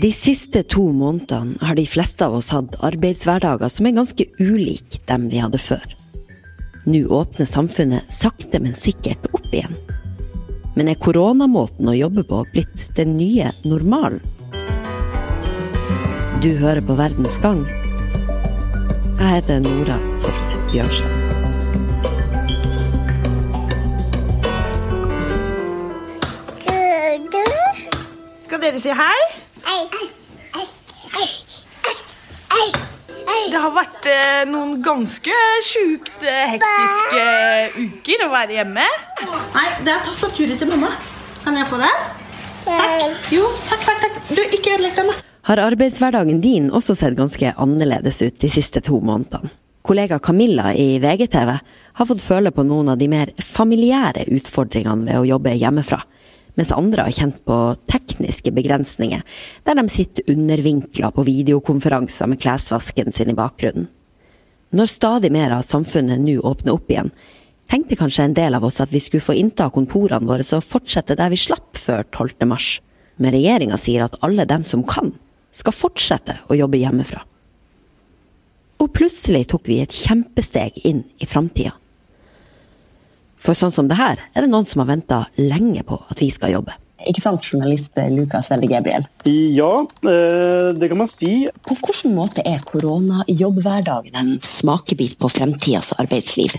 De siste to månedene har de fleste av oss hatt arbeidshverdager som er ganske ulike dem vi hadde før. Nå åpner samfunnet sakte, men sikkert opp igjen. Men er koronamåten å jobbe på blitt den nye normalen? Du hører på Verdens gang. Jeg heter Nora Torp Bjørnstad. Si hei? Det har vært eh, noen ganske sjukt eh, hektiske uker å være hjemme. Nei, det er tastaturet til mamma. Kan jeg få den? Takk. Jo, takk, takk, takk. Du, ikke ødelegg den, da. Har arbeidshverdagen din også sett ganske annerledes ut de siste to månedene? Kollega Camilla i VGTV har fått føle på noen av de mer familiære utfordringene ved å jobbe hjemmefra mens andre har kjent på tekniske begrensninger, der de sitter undervinkla på videokonferanser med klesvasken sin i bakgrunnen. Når stadig mer av samfunnet nå åpner opp igjen, tenkte kanskje en del av oss at vi skulle få innta kontorene våre og fortsette der vi slapp før 12. mars, men regjeringa sier at alle dem som kan, skal fortsette å jobbe hjemmefra. Og plutselig tok vi et kjempesteg inn i framtida. For sånn som det her, er det noen som har venta lenge på at vi skal jobbe. Ikke sant, journalist Lukas Velde Gabriel? Ja, eh, det kan man si. På hvilken måte er koronajobbhverdagen en smakebit på fremtidas arbeidsliv?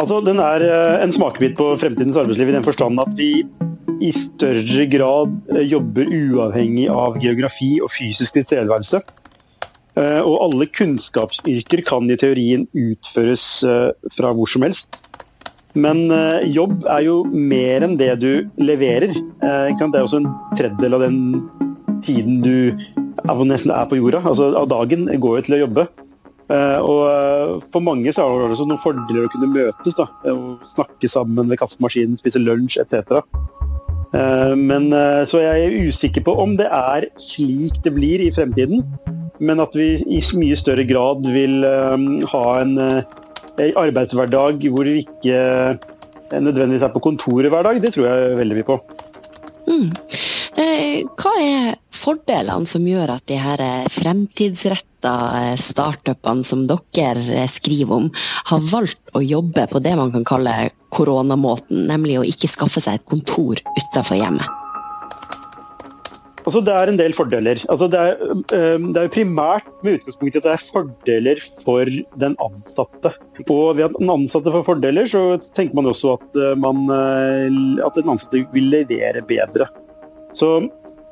Altså, Den er eh, en smakebit på fremtidens arbeidsliv i den forstand at vi i større grad eh, jobber uavhengig av geografi og fysisk tilstedeværelse. Eh, og alle kunnskapsyrker kan i teorien utføres eh, fra hvor som helst. Men eh, jobb er jo mer enn det du leverer. Det er også en tredjedel av den tiden du nesten er på jorda. Altså av dagen går jo til å jobbe. Og for mange så har det også noen fordeler å kunne møtes. da, Snakke sammen ved kaffemaskinen, spise lunsj etc. Men så jeg er usikker på om det er slik det blir i fremtiden men at vi i mye større grad vil ha en arbeidshverdag hvor vi ikke uh, nødvendigvis er på kontoret hver dag. Det tror jeg veldig mye på. Mm. Eh, hva er fordelene som gjør at de her fremtidsretta startupene som dere skriver om, har valgt å jobbe på det man kan kalle koronamåten, nemlig å ikke skaffe seg et kontor utenfor hjemmet? Altså, det er en del fordeler. Altså, det, er, det, er, primært med utgangspunkt i at det er fordeler for den ansatte. Og ved at den ansatte får fordeler, så tenker man også at, man, at den ansatte vil levere bedre. Så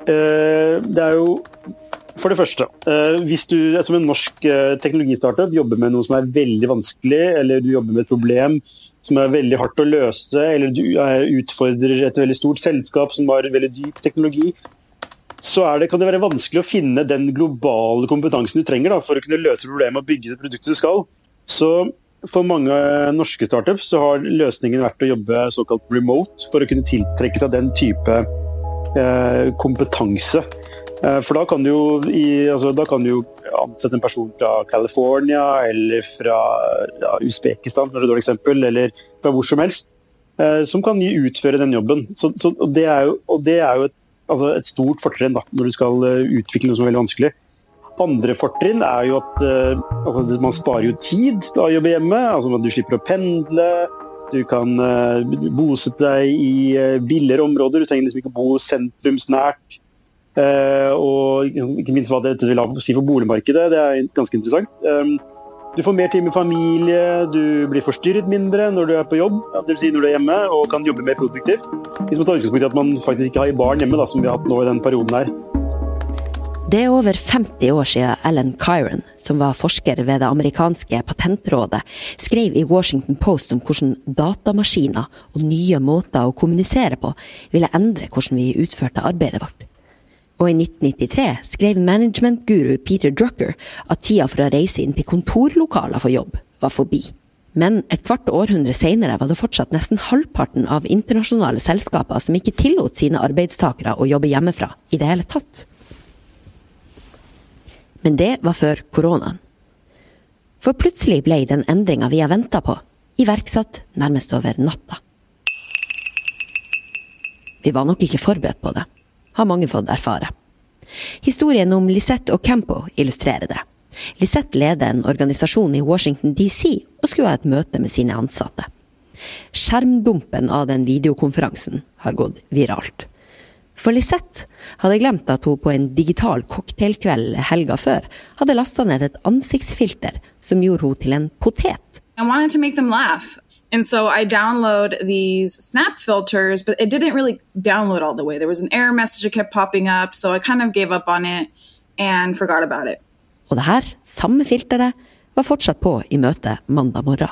det er jo for det første, hvis du som en norsk teknologistartup jobber med noe som er veldig vanskelig, eller du jobber med et problem som er veldig hardt å løse, eller du utfordrer et veldig stort selskap som har veldig dyp teknologi, så det, kan det være vanskelig å finne den globale kompetansen du trenger da, for å kunne løse problemet og bygge det produktet du skal. Så for mange norske startups så har løsningen vært å jobbe såkalt remote for å kunne tiltrekke seg den type eh, kompetanse. Eh, for da kan, du jo, i, altså, da kan du jo ansette en person fra California eller fra ja, Usbekistan, for et dårlig eksempel, eller fra hvor som helst, eh, som kan utføre den jobben. Så, så, og, det jo, og det er jo et altså et stort fortrinn da, når du skal eh, utvikle noe som er veldig vanskelig. Andre fortrinn er jo at uh, altså, man sparer jo tid av å jobbe hjemme. altså Du slipper å pendle. Du kan uh, bosette deg i billigere områder. Du trenger liksom ikke bo sentrumsnært. Og ikke minst hva dette vil ha å si for boligmarkedet. Det er ganske interessant. Du får mer tid med familie, du blir forstyrret mindre når du er på jobb, dvs. Si når du er hjemme og kan jobbe mer produktivt. Hvis man tar utgangspunkt i at man faktisk ikke har barn hjemme, da, som vi har hatt nå i denne perioden her. Det er over 50 år siden Ellen Kyron, som var forsker ved det amerikanske patentrådet, skrev i Washington Post om hvordan datamaskiner og nye måter å kommunisere på ville endre hvordan vi utførte arbeidet vårt og i 1993 skrev managementguru Peter Drucker at tida for å reise inn til kontorlokaler for jobb var forbi. Men et kvart århundre senere var det fortsatt nesten halvparten av internasjonale selskaper som ikke tillot sine arbeidstakere å jobbe hjemmefra i det hele tatt. Men det var før koronaen. For plutselig ble den endringa vi har venta på, iverksatt nærmest over natta. Vi var nok ikke forberedt på det. Har mange fått erfare. Historien om Lisette og Campo illustrerer det. Lisette leder en organisasjon i Washington DC og skulle ha et møte med sine ansatte. Skjermdumpen av den videokonferansen har gått viralt. For Lisette hadde glemt at hun på en digital cocktailkveld helga før hadde lasta ned et ansiktsfilter som gjorde hun til en potet. I wanted to make them laugh. And so I download these snap filters, but it didn't really download all the way. There was an error message that kept popping up, so I kind of gave up on it and forgot about it. Og det her, samme filteret, var fortsatt på i møtet mandag morgen.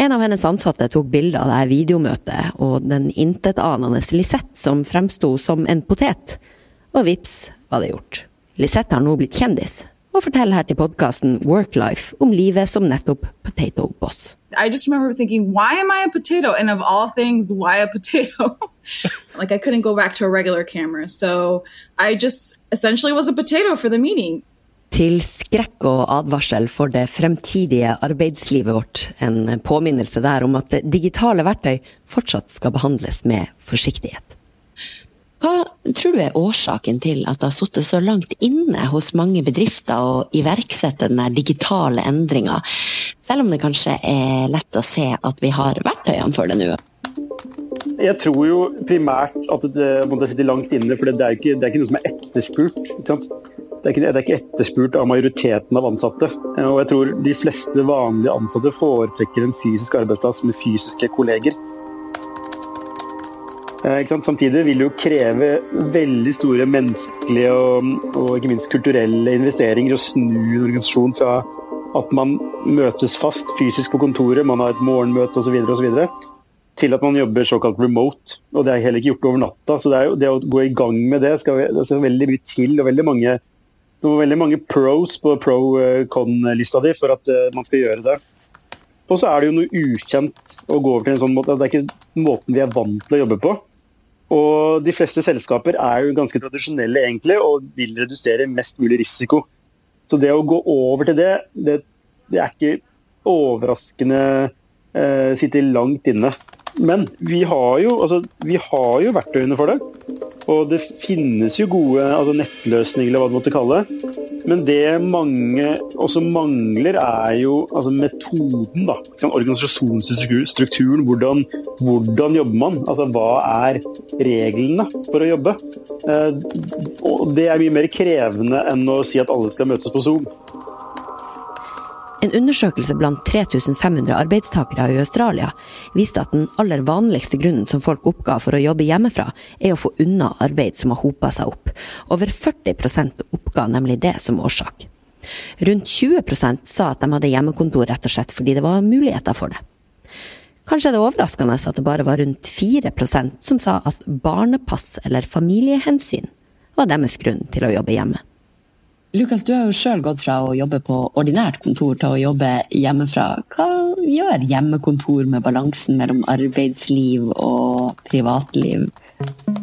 En av hennes ansatte tok bilde av det videomøtet, og den intetanende Lisette som fremsto som en potet. Og vips var det gjort. Lisette har nå blitt kjendis, og forteller her til podkasten Worklife om livet som nettopp potato boss. I just remember thinking, why am I a potato? And of all things, why a potato? like I couldn't go back to a regular camera. So I just essentially was a potato for the meeting. Til skrekk og advarsel for det fremtidige arbeidslivet vårt. En påminnelse der om at digitale verktøy fortsatt skal behandles med forsiktighet. Hva tror du er årsaken til at det har sittet så langt inne hos mange bedrifter å iverksette denne digitale endringa, selv om det kanskje er lett å se at vi har verktøyene for det nå? Jeg tror jo primært at det måtte sitte langt inne, for det er ikke, det er ikke noe som er etterspurt. Det er, ikke, det er ikke etterspurt av majoriteten av ansatte. Og jeg tror de fleste vanlige ansatte foretrekker en fysisk arbeidsplass med fysiske kolleger. Eh, Samtidig vil det jo kreve veldig store menneskelige og, og, ikke minst kulturelle investeringer å snu en organisasjon fra at man møtes fast fysisk på kontoret, man har et morgenmøte osv., til at man jobber såkalt remote. Og det er heller ikke gjort over natta. Så det, jo, det å gå i gang med det skal, det skal veldig mye til, og veldig mange, veldig mange pros på pro-con-lista di for at eh, man skal gjøre det. Og så er det jo noe ukjent å gå over til en sånn måte. Det er ikke måten vi er vant til å jobbe på. Og de fleste selskaper er jo ganske tradisjonelle egentlig, og vil redusere mest mulig risiko. Så det å gå over til det, det, det er ikke overraskende eh, sitter langt inne. Men vi har, jo, altså, vi har jo verktøyene for det. Og det finnes jo gode altså nettløsninger, eller hva du måtte kalle det. Men det mange også mangler, er jo altså metoden. da, Organisasjonsstrukturen. Hvordan, hvordan jobber man? Altså Hva er reglene for å jobbe? Eh, og Det er mye mer krevende enn å si at alle skal møtes på Zoom. En undersøkelse blant 3500 arbeidstakere i Australia viste at den aller vanligste grunnen som folk oppga for å jobbe hjemmefra, er å få unna arbeid som har hopa seg opp. Over 40% oppga nemlig det som årsak. Rundt 20% sa at de hadde hjemmekontor rett og slett fordi det var muligheter for det. Kanskje er det overraskende at det bare var rundt 4% som sa at barnepass eller familiehensyn var deres grunn til å jobbe hjemme. Lukas, du har jo sjøl gått fra å jobbe på ordinært kontor til å jobbe hjemmefra. Hva gjør hjemmekontor med balansen mellom arbeidsliv og privatliv?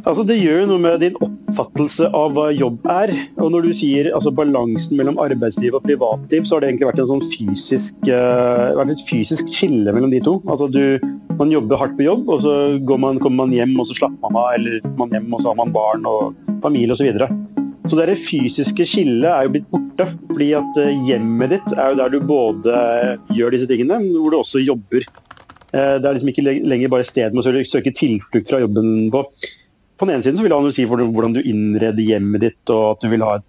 Altså, det gjør noe med din oppfattelse av hva jobb er. Og når du sier altså, balansen mellom arbeidsliv og privatliv, så har det egentlig vært, en sånn fysisk, uh, et fysisk skille mellom de to. Altså, du, man jobber hardt på jobb, og så man, kommer man hjem og så slapper man av, eller man hjem og så har man barn og familie osv. Så det fysiske skillet er jo blitt borte. fordi at eh, hjemmet ditt er jo der du både gjør disse tingene, men hvor du også jobber. Eh, det er liksom ikke lenger bare sted man søker søke tilflukt fra jobben på. På den ene siden så vil han jo si hvordan du innreder hjemmet ditt, og at du vil ha et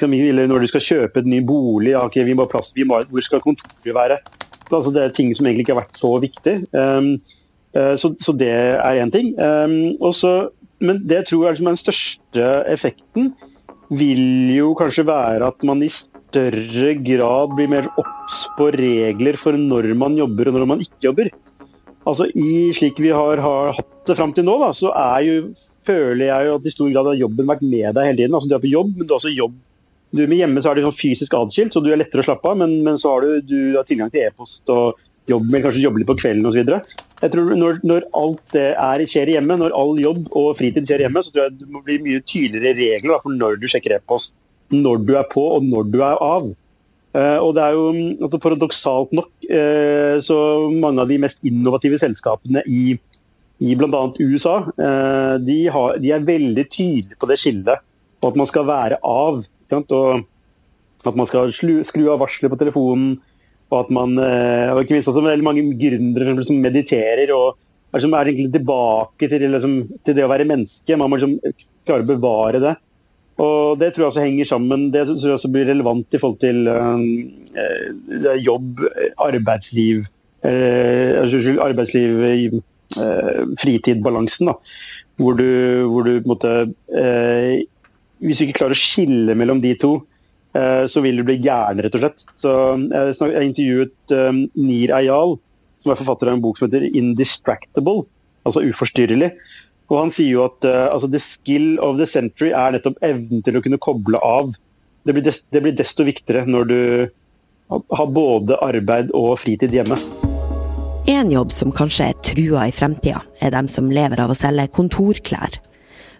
eller når du skal kjøpe en ny bolig, ja, okay, vi må ha plass, vi må, hvor skal kontoret være? Altså, det er ting som egentlig ikke har vært så viktig. Um, uh, så, så, det er én ting. Um, også, men det jeg tror er liksom den største effekten, vil jo kanskje være at man i større grad blir mer obs på regler for når man jobber og når man ikke jobber. Altså i Slik vi har, har hatt det fram til nå, da, så er jo, føler jeg jo at i stor grad har jobben vært med deg hele tiden. Altså Du er på jobb, men du har også jobb. Du Med hjemme så er det sånn fysisk atskilt, så du er lettere å slappe av, men, men så har du, du har tilgang til e-post og jobb, eller kanskje jobbe litt på kvelden osv. Jeg tror når, når, alt det er, skjer hjemme, når all jobb og fritid skjer hjemme, så tror jeg det må bli mye tydeligere regler for når du sjekker e-post, når du er på og når du er av. Uh, og det er jo altså Paradoksalt nok uh, så mange av de mest innovative selskapene i, i bl.a. USA, eh, de, har, de, er veldig tydelige på det skillet. Og at man skal være av. Og at man skal skru, skru av varselet på telefonen. Og at man eh, og ikke minst også veldig mange gründere som mediterer og er, som er egentlig tilbake til, liksom, til, det å være menneske. Man må liksom klare å bevare det. Og Det tror jeg også henger sammen, det tror jeg også blir relevant i forhold til øh, jobb, arbeidsliv, øh, arbeidsliv øh, fritid-balansen. Hvor du, hvor du på en måte eh, Hvis du ikke klarer å skille mellom de to, eh, så vil du bli gæren, rett og slett. Så Jeg, snak, jeg intervjuet um, Nir Ayal, som er forfatter av en bok som heter 'Indistractable', altså uforstyrrelig. Og Han sier jo at uh, altså, the skill of the century er nettopp evnen til å kunne koble av. Det blir, des, det blir desto viktigere når du har både arbeid og fritid hjemme. En jobb som kanskje er trua i fremtida, er dem som lever av å selge kontorklær.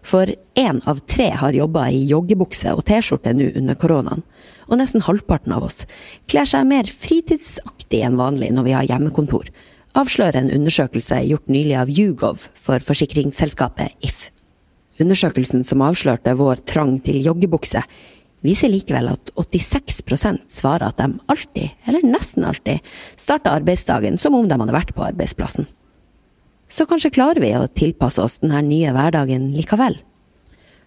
For én av tre har jobba i joggebukse og T-skjorte nå under koronaen, og nesten halvparten av oss kler seg mer fritidsaktig enn vanlig når vi har hjemmekontor, avslører en undersøkelse gjort nylig av Hugov for forsikringsselskapet If. Undersøkelsen som avslørte vår trang til joggebukse, viser likevel at 86% svarer at de alltid, eller nesten alltid, starter arbeidsdagen som om de hadde vært på arbeidsplassen. Så kanskje klarer vi å tilpasse oss denne nye hverdagen likevel.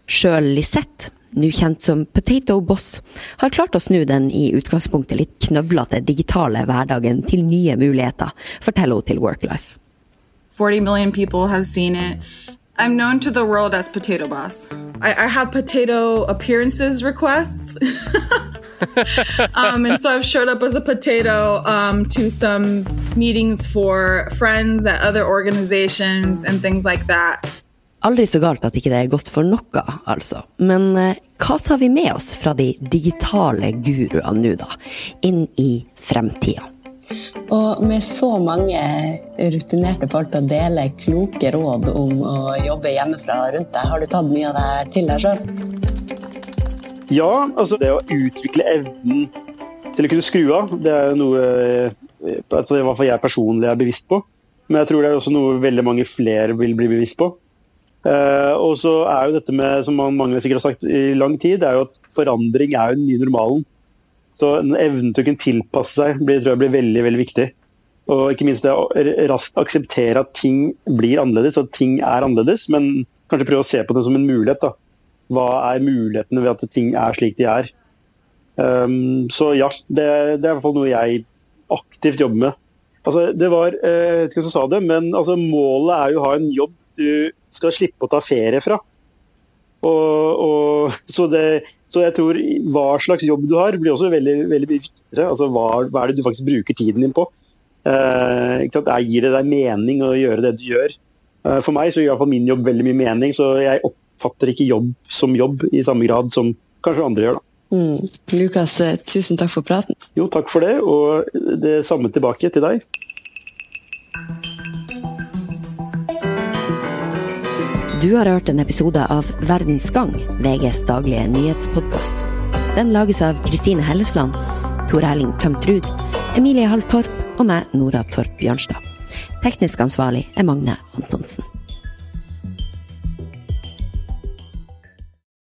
Sjøl Lisette, nå kjent som Potato Boss, har klart å snu den i utgangspunktet litt knøvlete digitale hverdagen til nye muligheter, forteller hun til Worklife. 40 million people have seen it. I'm known to the world as Potato Boss. I, I have potato appearances requests. um, and so I've showed up as a potato um, to some meetings for friends at other organizations and things like that. Aldri så galt at ikke det er godt for noe, altså. Men eh, hva tar vi med oss fra de digitale guruene nå, da? Inn i fremtida? Og med så mange rutinerte folk til å dele kloke råd om å jobbe hjemmefra rundt deg, har du tatt mye av det her til deg sjøl? Ja, altså det å utvikle evnen til å kunne skru av, det er jo noe eh, i hvert fall jeg personlig er bevisst på. Men jeg tror det er også noe veldig mange flere vil bli bevisst på. Uh, og så er jo dette med, som mange sikkert har sagt i lang tid, det er jo at forandring er jo den nye normalen. Så evnen til å kunne tilpasse seg blir, tror jeg blir veldig veldig viktig. Og ikke minst det å raskt akseptere at ting blir annerledes, at ting er annerledes. Men kanskje prøve å se på det som en mulighet. da. Hva er mulighetene ved at ting er slik de er? Um, så ja, det, det, er i hvert fall noe jeg aktivt jobber med. Altså, det var, eh, Jeg vet ikke hvem som sa det, men altså, målet er jo å ha en jobb du skal slippe å ta ferie fra. Og, og, så, det, så, jeg tror hva slags jobb du har, blir også veldig, veldig viktigere. Altså, hva, hva, er det du faktisk bruker tiden din på? Eh, Gir det deg mening å gjøre det du gjør? Uh, for meg så gjør iallfall min jobb veldig mye mening, så jeg oppfatter ikke jobb som jobb i samme grad som kanskje andre gjør. da. Mm. Lukas, eh, tusen takk for praten. Jo, takk for det, og det samme tilbake til deg. Du har hørt en episode av Verdens Gang, VGs daglige nyhetspodkast. Den lages av Kristine Hellesland, Tor Erling Tømt Ruud, Emilie Hall Torp og meg, Nora Torp Bjørnstad. Teknisk ansvarlig er Magne Antonsen.